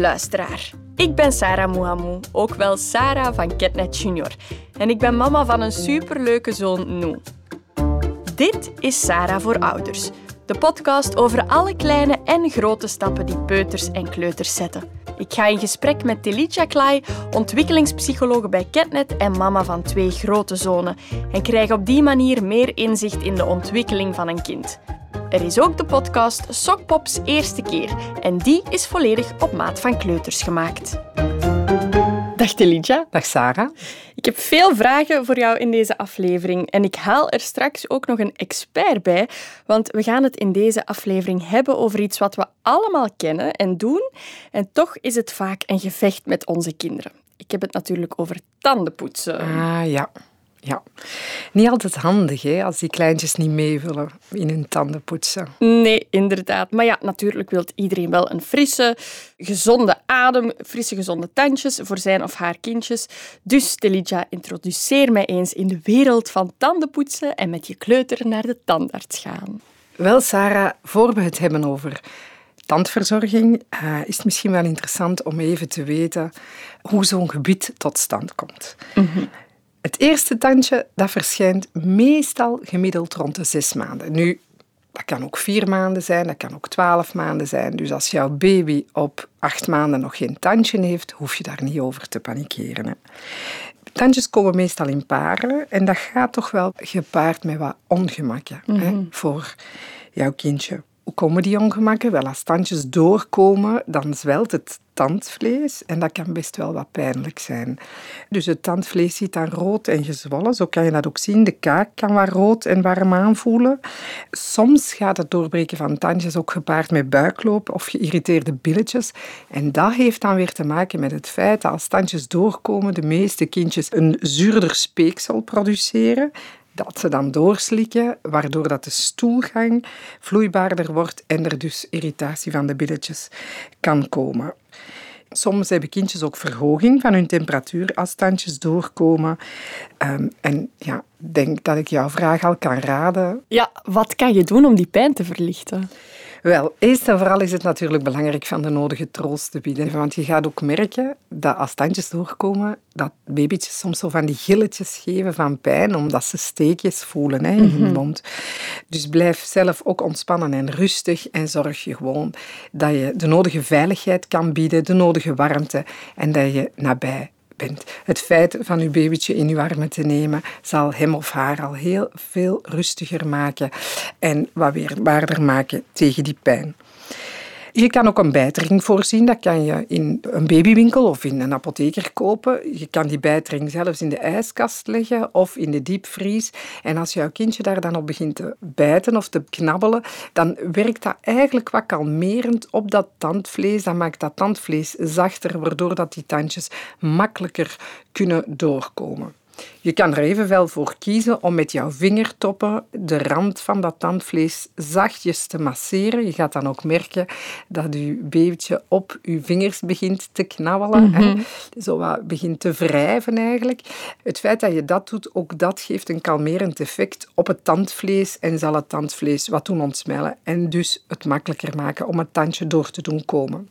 luisteraar. Ik ben Sarah Mouhamou, ook wel Sarah van Ketnet Junior. En ik ben mama van een superleuke zoon, Nou. Dit is Sarah voor Ouders, de podcast over alle kleine en grote stappen die peuters en kleuters zetten. Ik ga in gesprek met Telitja Klai, ontwikkelingspsycholoog bij Ketnet en mama van twee grote zonen, en krijg op die manier meer inzicht in de ontwikkeling van een kind. Er is ook de podcast Sokpops Eerste Keer en die is volledig op maat van kleuters gemaakt. Dag Telitja. Dag Sarah. Ik heb veel vragen voor jou in deze aflevering en ik haal er straks ook nog een expert bij, want we gaan het in deze aflevering hebben over iets wat we allemaal kennen en doen en toch is het vaak een gevecht met onze kinderen. Ik heb het natuurlijk over tandenpoetsen. Ah ja. Ja, niet altijd handig hè, als die kleintjes niet mee willen in hun tanden poetsen. Nee, inderdaad. Maar ja, natuurlijk wil iedereen wel een frisse, gezonde adem, frisse, gezonde tandjes voor zijn of haar kindjes. Dus Telidja, introduceer mij eens in de wereld van tandenpoetsen en met je kleuter naar de tandarts gaan. Wel, Sarah, voor we het hebben over tandverzorging, uh, is het misschien wel interessant om even te weten hoe zo'n gebied tot stand komt. Mm het eerste tandje dat verschijnt meestal gemiddeld rond de zes maanden. Nu, dat kan ook vier maanden zijn, dat kan ook twaalf maanden zijn. Dus als jouw baby op acht maanden nog geen tandje heeft, hoef je daar niet over te panikeren. Hè. Tandjes komen meestal in paren en dat gaat toch wel gepaard met wat ongemakken hè, mhm. voor jouw kindje. Komen die ongemakken? Wel, als tandjes doorkomen, dan zwelt het tandvlees en dat kan best wel wat pijnlijk zijn. Dus het tandvlees ziet dan rood en gezwollen, zo kan je dat ook zien. De kaak kan wat rood en warm aanvoelen. Soms gaat het doorbreken van tandjes ook gepaard met buikloop of geïrriteerde billetjes. En dat heeft dan weer te maken met het feit dat als tandjes doorkomen, de meeste kindjes een zuurder speeksel produceren dat ze dan doorslikken, waardoor dat de stoelgang vloeibaarder wordt en er dus irritatie van de billetjes kan komen. Soms hebben kindjes ook verhoging van hun temperatuur als tandjes doorkomen. Um, en ja, denk dat ik jouw vraag al kan raden. Ja, wat kan je doen om die pijn te verlichten? Wel, eerst en vooral is het natuurlijk belangrijk van de nodige troost te bieden. Want je gaat ook merken dat als tandjes doorkomen, dat babytjes soms zo van die gilletjes geven van pijn, omdat ze steekjes voelen hè, in hun mhm. mond. Dus blijf zelf ook ontspannen en rustig en zorg je gewoon dat je de nodige veiligheid kan bieden, de nodige warmte en dat je nabij het feit van uw babytje in uw armen te nemen zal hem of haar al heel veel rustiger maken en wat weerbaarder maken tegen die pijn. Je kan ook een bijtering voorzien. Dat kan je in een babywinkel of in een apotheker kopen. Je kan die bijtering zelfs in de ijskast leggen of in de diepvries. En als jouw kindje daar dan op begint te bijten of te knabbelen, dan werkt dat eigenlijk wat kalmerend op dat tandvlees. Dat maakt dat tandvlees zachter, waardoor dat die tandjes makkelijker kunnen doorkomen. Je kan er evenwel voor kiezen om met jouw vingertoppen de rand van dat tandvlees zachtjes te masseren. Je gaat dan ook merken dat je babytje op je vingers begint te knabbelen. Mm Zo wat begint te wrijven eigenlijk. Het feit dat je dat doet, ook dat geeft een kalmerend effect op het tandvlees en zal het tandvlees wat doen ontsmellen en dus het makkelijker maken om het tandje door te doen komen.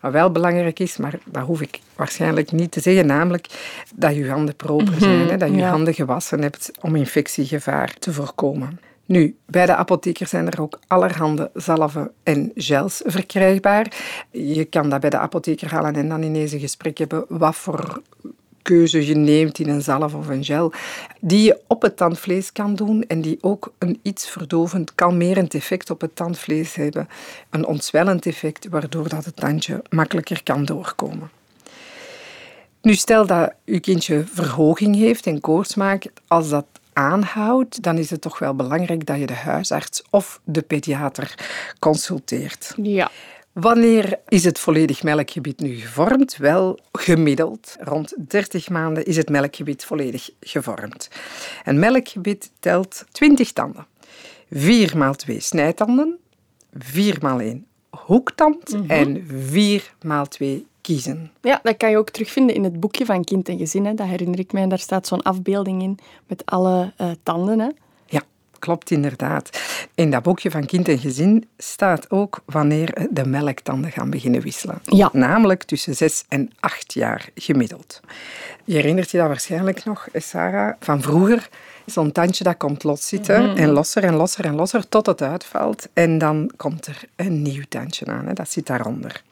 Wat wel belangrijk is, maar dat hoef ik waarschijnlijk niet te zeggen, namelijk dat je handen proper zijn, hè, dat je handen gewassen hebt om infectiegevaar te voorkomen. Nu, bij de apotheker zijn er ook allerhande zalven en gels verkrijgbaar. Je kan dat bij de apotheker halen en dan ineens een gesprek hebben wat voor keuze je neemt in een zalf of een gel, die je op het tandvlees kan doen en die ook een iets verdovend, kalmerend effect op het tandvlees hebben. Een ontzwellend effect, waardoor dat het tandje makkelijker kan doorkomen. Nu, stel dat uw kindje verhoging heeft en koorts maakt, als dat aanhoudt, dan is het toch wel belangrijk dat je de huisarts of de pediater consulteert. Ja. Wanneer is het volledig melkgebied nu gevormd? Wel, gemiddeld rond 30 maanden is het melkgebied volledig gevormd. Een melkgebied telt 20 tanden. 4 maal 2 snijtanden, 4 maal 1 hoektand mhm. en 4 maal 2 kiezen. Ja, dat kan je ook terugvinden in het boekje van Kind en Gezin. Hè. Dat herinner ik mij. Daar staat zo'n afbeelding in met alle uh, tanden. Hè. Ja, klopt inderdaad. In dat boekje van Kind en Gezin staat ook wanneer de melktanden gaan beginnen wisselen. Ja. Namelijk tussen zes en acht jaar gemiddeld. Je herinnert je dat waarschijnlijk nog, Sarah, van vroeger. Zo'n tandje dat komt loszitten mm en losser en losser en losser tot het uitvalt. En dan komt er een nieuw tandje aan, hè. dat zit daaronder.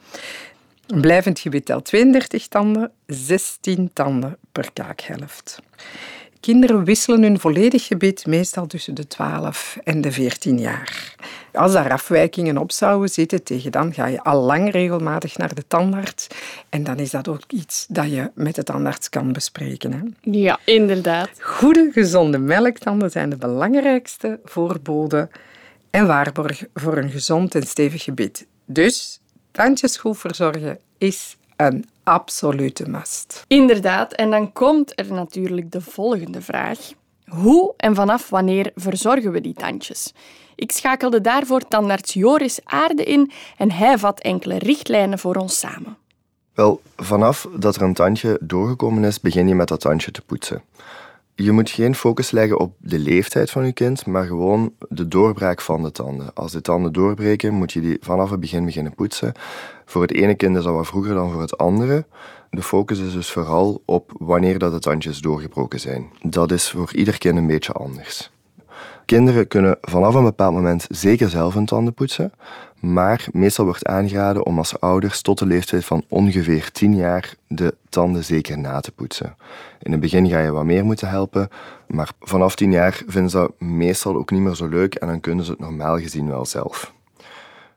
Een blijvend gebit telt 32 tanden, 16 tanden per kaakhelft. Kinderen wisselen hun volledig gebit meestal tussen de 12 en de 14 jaar. Als daar afwijkingen op zouden zitten, tegen dan ga je al lang regelmatig naar de tandarts. En dan is dat ook iets dat je met de tandarts kan bespreken. Hè? Ja, inderdaad. Goede, gezonde melktanden zijn de belangrijkste voorbode en waarborg voor een gezond en stevig gebit. Dus tandjes goed verzorgen is een absolute must. Inderdaad, en dan komt er natuurlijk de volgende vraag. Hoe en vanaf wanneer verzorgen we die tandjes? Ik schakelde daarvoor tandarts Joris Aarde in en hij vat enkele richtlijnen voor ons samen. Wel, vanaf dat er een tandje doorgekomen is, begin je met dat tandje te poetsen. Je moet geen focus leggen op de leeftijd van je kind, maar gewoon de doorbraak van de tanden. Als de tanden doorbreken, moet je die vanaf het begin beginnen poetsen. Voor het ene kind is dat wat vroeger dan voor het andere. De focus is dus vooral op wanneer dat de tandjes doorgebroken zijn. Dat is voor ieder kind een beetje anders. Kinderen kunnen vanaf een bepaald moment zeker zelf hun tanden poetsen, maar meestal wordt aangeraden om als ouders tot de leeftijd van ongeveer 10 jaar de tanden zeker na te poetsen. In het begin ga je wat meer moeten helpen, maar vanaf 10 jaar vinden ze dat meestal ook niet meer zo leuk en dan kunnen ze het normaal gezien wel zelf.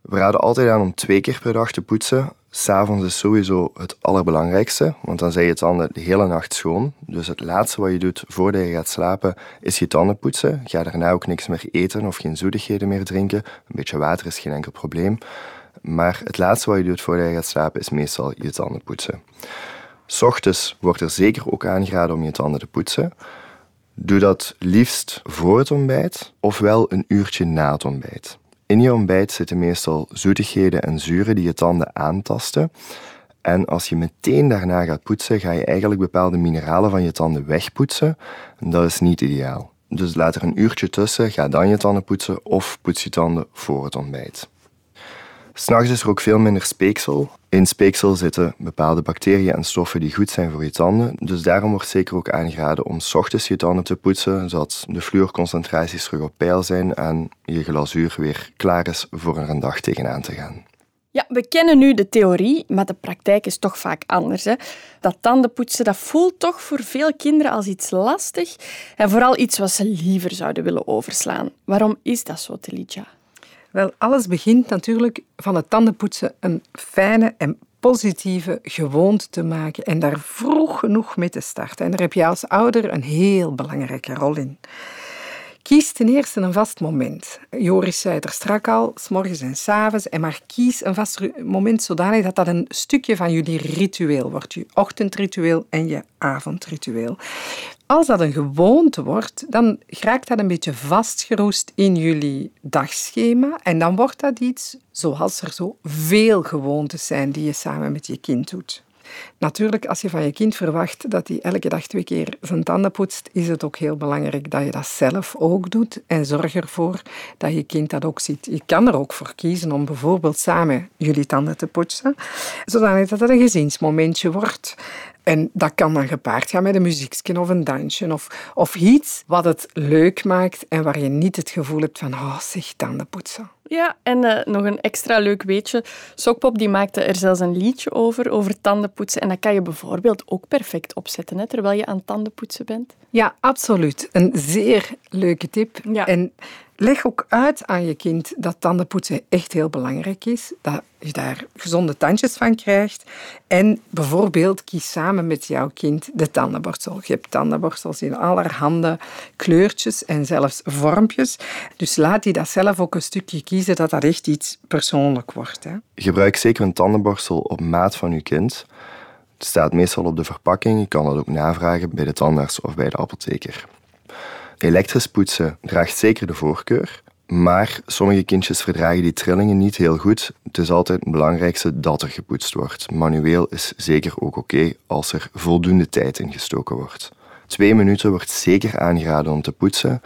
We raden altijd aan om twee keer per dag te poetsen. S'avonds is sowieso het allerbelangrijkste, want dan zijn je tanden de hele nacht schoon. Dus het laatste wat je doet voordat je gaat slapen is je tanden poetsen. Ga daarna ook niks meer eten of geen zoetigheden meer drinken. Een beetje water is geen enkel probleem. Maar het laatste wat je doet voordat je gaat slapen is meestal je tanden poetsen. S ochtends wordt er zeker ook aangeraden om je tanden te poetsen. Doe dat liefst voor het ontbijt, ofwel een uurtje na het ontbijt. In je ontbijt zitten meestal zoetigheden en zuren die je tanden aantasten. En als je meteen daarna gaat poetsen, ga je eigenlijk bepaalde mineralen van je tanden wegpoetsen. En dat is niet ideaal. Dus laat er een uurtje tussen, ga dan je tanden poetsen of poets je tanden voor het ontbijt. S'nachts is er ook veel minder speeksel. In speeksel zitten bepaalde bacteriën en stoffen die goed zijn voor je tanden. Dus daarom wordt zeker ook aangeraden om s ochtends je tanden te poetsen, zodat de fluorconcentraties terug op peil zijn en je glazuur weer klaar is voor er een dag tegenaan te gaan. Ja, we kennen nu de theorie, maar de praktijk is toch vaak anders. Hè? Dat tandenpoetsen dat voelt toch voor veel kinderen als iets lastig en vooral iets wat ze liever zouden willen overslaan. Waarom is dat zo, Telitja? Wel, alles begint natuurlijk van het tandenpoetsen een fijne en positieve gewoonte te maken en daar vroeg genoeg mee te starten. En daar heb je als ouder een heel belangrijke rol in. Kies ten eerste een vast moment. Joris zei het er strak al, s morgens en s avonds. En maar kies een vast moment zodanig dat dat een stukje van jullie ritueel wordt. Je ochtendritueel en je avondritueel. Als dat een gewoonte wordt, dan raakt dat een beetje vastgeroest in jullie dagschema. En dan wordt dat iets zoals er zo veel gewoontes zijn die je samen met je kind doet. Natuurlijk, als je van je kind verwacht dat hij elke dag twee keer zijn tanden poetst, is het ook heel belangrijk dat je dat zelf ook doet en zorg ervoor dat je kind dat ook ziet. Je kan er ook voor kiezen om bijvoorbeeld samen jullie tanden te poetsen, zodat dat een gezinsmomentje wordt. En dat kan dan gepaard gaan met een muziekje of een dansje of, of iets wat het leuk maakt en waar je niet het gevoel hebt van, oh, zeg, tanden poetsen. Ja, en uh, nog een extra leuk weetje. Sokpop die maakte er zelfs een liedje over, over tandenpoetsen. En dat kan je bijvoorbeeld ook perfect opzetten, hè, terwijl je aan tandenpoetsen bent. Ja, absoluut. Een zeer leuke tip. Ja. En leg ook uit aan je kind dat tandenpoetsen echt heel belangrijk is. Dat je daar gezonde tandjes van krijgt. En bijvoorbeeld kies samen met jouw kind de tandenborstel. Je hebt tandenborstels in allerhande kleurtjes en zelfs vormpjes. Dus laat die dat zelf ook een stukje dat dat echt iets persoonlijk wordt. Hè. Gebruik zeker een tandenborstel op maat van je kind. Het staat meestal op de verpakking. Je kan dat ook navragen bij de tandarts of bij de apotheker. Elektrisch poetsen draagt zeker de voorkeur, maar sommige kindjes verdragen die trillingen niet heel goed. Het is altijd het belangrijkste dat er gepoetst wordt. Manueel is zeker ook oké als er voldoende tijd in gestoken wordt. Twee minuten wordt zeker aangeraden om te poetsen.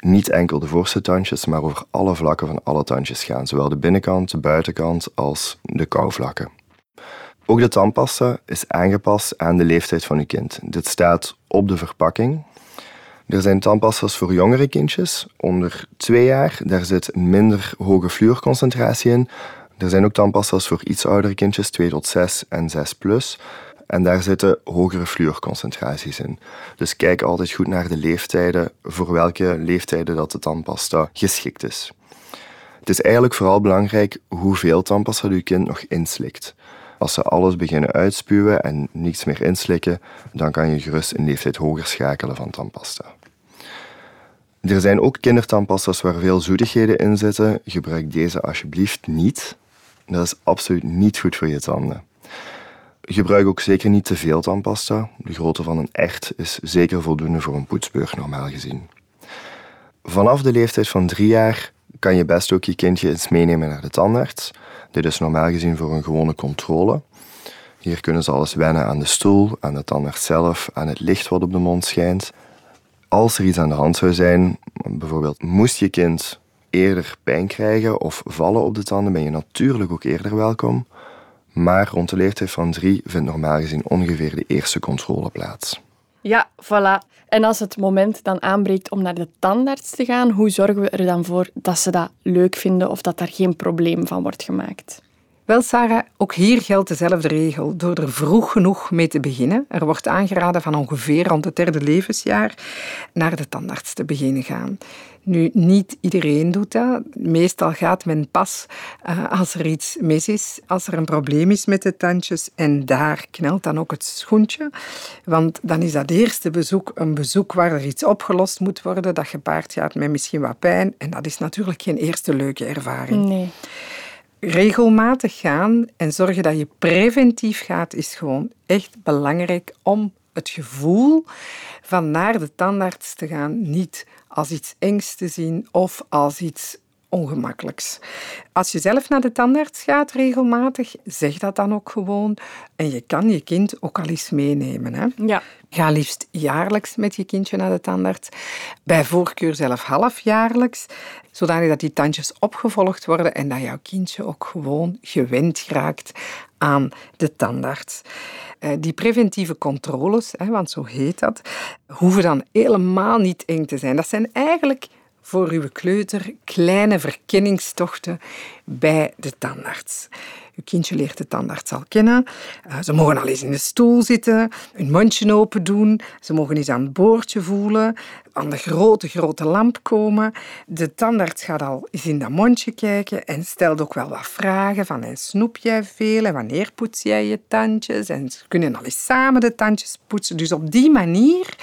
Niet enkel de voorste tandjes, maar over alle vlakken van alle tandjes gaan. Zowel de binnenkant, de buitenkant als de kauwvlakken. Ook de tandpasta is aangepast aan de leeftijd van uw kind. Dit staat op de verpakking. Er zijn tandpasta's voor jongere kindjes, onder twee jaar. Daar zit minder hoge fluorconcentratie in. Er zijn ook tandpasta's voor iets oudere kindjes, 2 tot 6 en 6 plus. En daar zitten hogere fluorconcentraties in. Dus kijk altijd goed naar de leeftijden, voor welke leeftijden dat de tandpasta geschikt is. Het is eigenlijk vooral belangrijk hoeveel tandpasta uw kind nog inslikt. Als ze alles beginnen uitspuwen en niets meer inslikken, dan kan je gerust een leeftijd hoger schakelen van tandpasta. Er zijn ook kindertandpasta's waar veel zoetigheden in zitten. Gebruik deze alsjeblieft niet. Dat is absoluut niet goed voor je tanden. Gebruik ook zeker niet te veel tandpasta. De grootte van een echt is zeker voldoende voor een poetsbeurt normaal gezien. Vanaf de leeftijd van drie jaar kan je best ook je kindje eens meenemen naar de tandarts. Dit is normaal gezien voor een gewone controle. Hier kunnen ze alles wennen aan de stoel, aan de tandarts zelf, aan het licht wat op de mond schijnt. Als er iets aan de hand zou zijn, bijvoorbeeld moest je kind eerder pijn krijgen of vallen op de tanden, ben je natuurlijk ook eerder welkom. Maar rond de leeftijd van drie vindt normaal gezien ongeveer de eerste controle plaats. Ja, voilà. En als het moment dan aanbreekt om naar de tandarts te gaan, hoe zorgen we er dan voor dat ze dat leuk vinden of dat daar geen probleem van wordt gemaakt? Wel, Sarah, ook hier geldt dezelfde regel. Door er vroeg genoeg mee te beginnen. Er wordt aangeraden van ongeveer rond het derde levensjaar naar de tandarts te beginnen gaan. Nu, niet iedereen doet dat. Meestal gaat men pas uh, als er iets mis is, als er een probleem is met de tandjes. En daar knelt dan ook het schoentje. Want dan is dat eerste bezoek een bezoek waar er iets opgelost moet worden, dat gepaard gaat met misschien wat pijn. En dat is natuurlijk geen eerste leuke ervaring. Nee regelmatig gaan en zorgen dat je preventief gaat, is gewoon echt belangrijk om het gevoel van naar de tandarts te gaan. Niet als iets engs te zien of als iets ongemakkelijks. Als je zelf naar de tandarts gaat regelmatig, zeg dat dan ook gewoon. En je kan je kind ook al eens meenemen. Hè? Ja. Ga liefst jaarlijks met je kindje naar de tandarts. Bij voorkeur zelf halfjaarlijks, zodanig dat die tandjes opgevolgd worden en dat jouw kindje ook gewoon gewend raakt aan de tandarts. Eh, die preventieve controles, want zo heet dat, hoeven dan helemaal niet eng te zijn. Dat zijn eigenlijk voor uw kleuter kleine verkenningstochten bij de tandarts. Uw kindje leert de tandarts al kennen. Eh, ze mogen al eens in de stoel zitten, hun mondje open doen. Ze mogen eens aan het boordje voelen, aan de grote, grote lamp komen. De tandarts gaat al eens in dat mondje kijken en stelt ook wel wat vragen van en snoep jij veel en wanneer poets jij je tandjes? En ze kunnen al eens samen de tandjes poetsen. Dus op die manier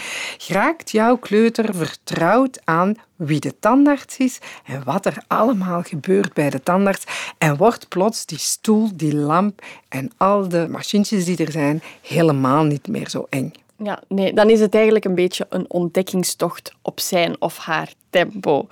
raakt jouw kleuter vertrouwd aan wie de tandarts is en wat er allemaal gebeurt bij de tandarts. En wordt plots die stoel, die lamp en al de machientjes die er zijn helemaal niet meer zo eng. Ja, nee, dan is het eigenlijk een beetje een ontdekkingstocht op zijn of haar tempo.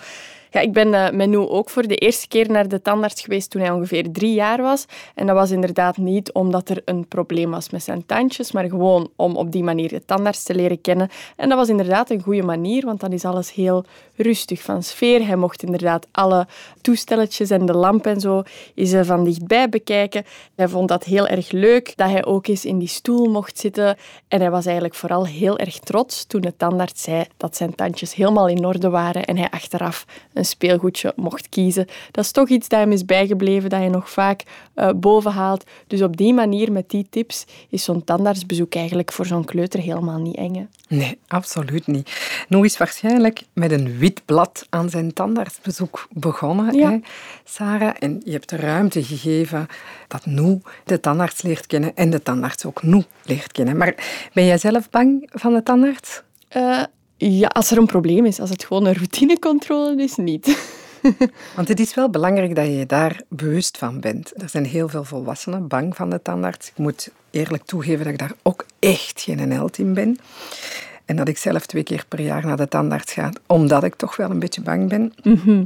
Ja, ik ben uh, met ook voor de eerste keer naar de tandarts geweest toen hij ongeveer drie jaar was. En dat was inderdaad niet omdat er een probleem was met zijn tandjes, maar gewoon om op die manier de tandarts te leren kennen. En dat was inderdaad een goede manier, want dan is alles heel rustig van sfeer. Hij mocht inderdaad alle toestelletjes en de lamp en zo is van dichtbij bekijken. Hij vond dat heel erg leuk dat hij ook eens in die stoel mocht zitten. En hij was eigenlijk vooral heel erg trots toen de tandarts zei dat zijn tandjes helemaal in orde waren en hij achteraf een speelgoedje mocht kiezen. Dat is toch iets dat hem is bijgebleven, dat je nog vaak uh, boven haalt. Dus op die manier, met die tips, is zo'n tandartsbezoek eigenlijk voor zo'n kleuter helemaal niet eng. Nee, absoluut niet. Nu is waarschijnlijk met een wit blad aan zijn tandartsbezoek begonnen, ja. hè, Sarah. En je hebt de ruimte gegeven dat Nu de tandarts leert kennen en de tandarts ook Nu leert kennen. Maar ben jij zelf bang van de tandarts? Uh, ja, als er een probleem is. Als het gewoon een routinecontrole is, niet. Want het is wel belangrijk dat je daar bewust van bent. Er zijn heel veel volwassenen bang van de tandarts. Ik moet eerlijk toegeven dat ik daar ook echt geen held in ben. En dat ik zelf twee keer per jaar naar de tandarts ga, omdat ik toch wel een beetje bang ben.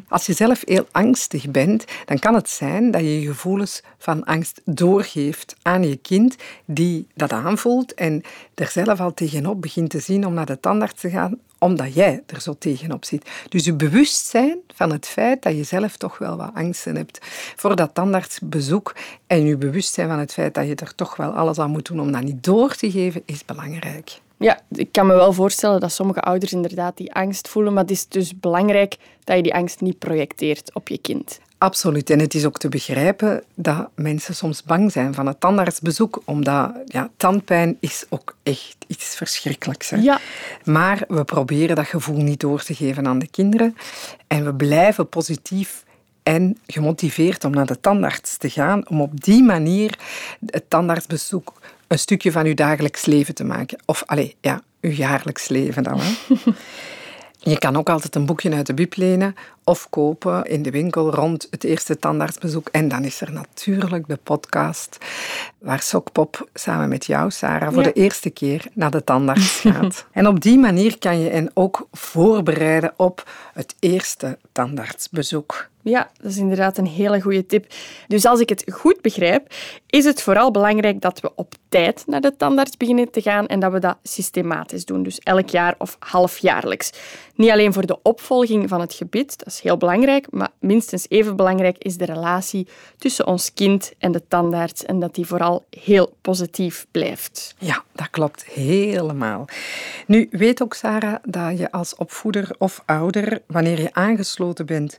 Als je zelf heel angstig bent, dan kan het zijn dat je je gevoelens van angst doorgeeft aan je kind, die dat aanvoelt en er zelf al tegenop begint te zien om naar de tandarts te gaan, omdat jij er zo tegenop zit. Dus je bewustzijn van het feit dat je zelf toch wel wat angsten hebt voor dat tandartsbezoek en je bewustzijn van het feit dat je er toch wel alles aan moet doen om dat niet door te geven, is belangrijk. Ja, ik kan me wel voorstellen dat sommige ouders inderdaad die angst voelen, maar het is dus belangrijk dat je die angst niet projecteert op je kind. Absoluut. En het is ook te begrijpen dat mensen soms bang zijn van het tandartsbezoek, omdat ja, tandpijn is ook echt iets verschrikkelijks. Hè? Ja. Maar we proberen dat gevoel niet door te geven aan de kinderen. En we blijven positief en gemotiveerd om naar de tandarts te gaan, om op die manier het tandartsbezoek een stukje van uw dagelijks leven te maken. Of, allez, ja, uw jaarlijks leven dan. Hè. Je kan ook altijd een boekje uit de bib lenen of kopen in de winkel rond het eerste tandartsbezoek. En dan is er natuurlijk de podcast waar Sokpop samen met jou, Sarah, voor de eerste keer naar de tandarts gaat. en op die manier kan je hen ook voorbereiden op het eerste tandartsbezoek. Ja, dat is inderdaad een hele goede tip. Dus als ik het goed begrijp, is het vooral belangrijk dat we op tijd naar de tandarts beginnen te gaan en dat we dat systematisch doen. Dus elk jaar of halfjaarlijks. Niet alleen voor de opvolging van het gebit, dat is heel belangrijk, maar minstens even belangrijk is de relatie tussen ons kind en de tandarts en dat die vooral heel positief blijft. Ja, dat klopt helemaal. Nu, weet ook Sarah dat je als opvoeder of ouder, wanneer je aangesloten bent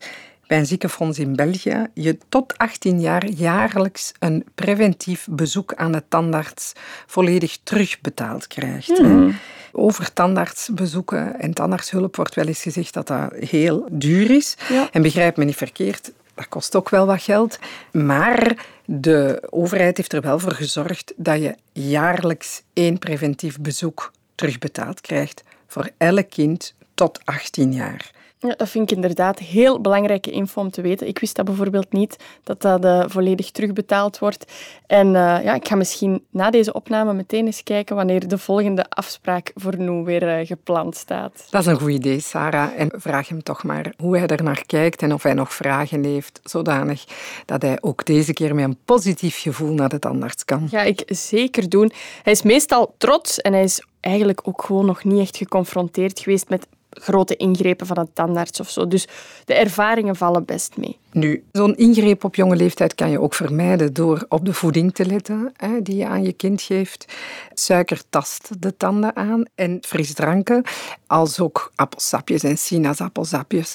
bij een ziekenfonds in België je tot 18 jaar jaarlijks een preventief bezoek aan de tandarts volledig terugbetaald krijgt. Hmm. Over tandartsbezoeken en tandartshulp wordt wel eens gezegd dat dat heel duur is. En begrijp me niet verkeerd, dat kost ook wel wat geld. Maar de overheid heeft er wel voor gezorgd dat je jaarlijks één preventief bezoek terugbetaald krijgt voor elk kind tot 18 jaar. Ja, dat vind ik inderdaad heel belangrijke info om te weten. Ik wist dat bijvoorbeeld niet, dat dat uh, volledig terugbetaald wordt. En uh, ja, ik ga misschien na deze opname meteen eens kijken wanneer de volgende afspraak voor nu weer uh, gepland staat. Dat is een goed idee, Sarah. En vraag hem toch maar hoe hij er naar kijkt en of hij nog vragen heeft, zodanig dat hij ook deze keer met een positief gevoel naar de tandarts kan. Ga ik zeker doen. Hij is meestal trots en hij is eigenlijk ook gewoon nog niet echt geconfronteerd geweest met grote ingrepen van een tandarts of zo. Dus de ervaringen vallen best mee. Nu, zo'n ingreep op jonge leeftijd kan je ook vermijden door op de voeding te letten hè, die je aan je kind geeft. Suiker tast de tanden aan en frisdranken, als ook appelsapjes en sinaasappelsapjes.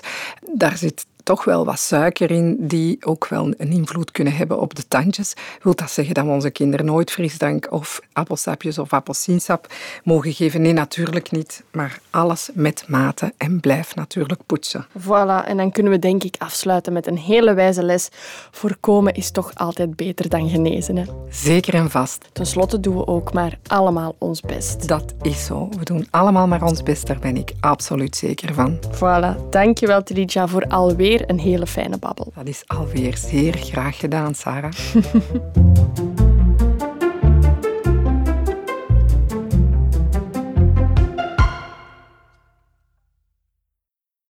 Daar zit toch wel wat suiker in die ook wel een invloed kunnen hebben op de tandjes. Wil dat zeggen dat we onze kinderen nooit frisdrank of appelsapjes of appelsiensap mogen geven? Nee, natuurlijk niet. Maar alles met mate en blijf natuurlijk poetsen. Voilà, en dan kunnen we denk ik afsluiten met een hele wijze les. Voorkomen is toch altijd beter dan genezen. Hè? Zeker en vast. Ten slotte doen we ook maar allemaal ons best. Dat is zo. We doen allemaal maar ons best, daar ben ik absoluut zeker van. Voilà, dankjewel Tridja voor alweer een hele fijne babbel. Dat is alweer zeer graag gedaan, Sarah.